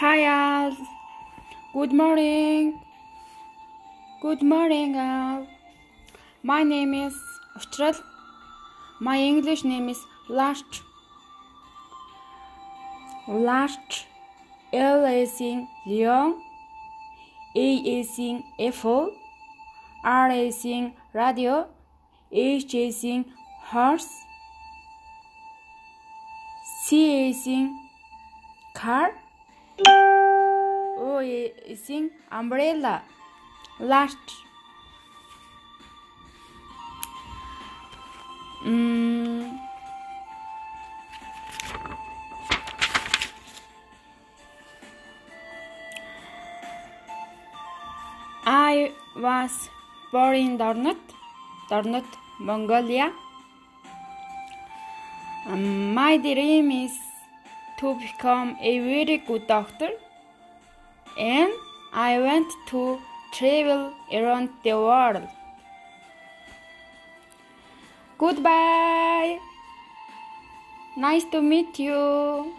Hi all. Good morning. Good morning all. My name is Astral. My English name is Last. Last. L is in Leon. A is in apple. R is in radio. H is in horse. C is in car. O is umbrella. Last. Mm, I was born in Darnot, Darnot, Mongolia. My dream is to become a very good doctor, and I want to travel around the world. Goodbye. Nice to meet you.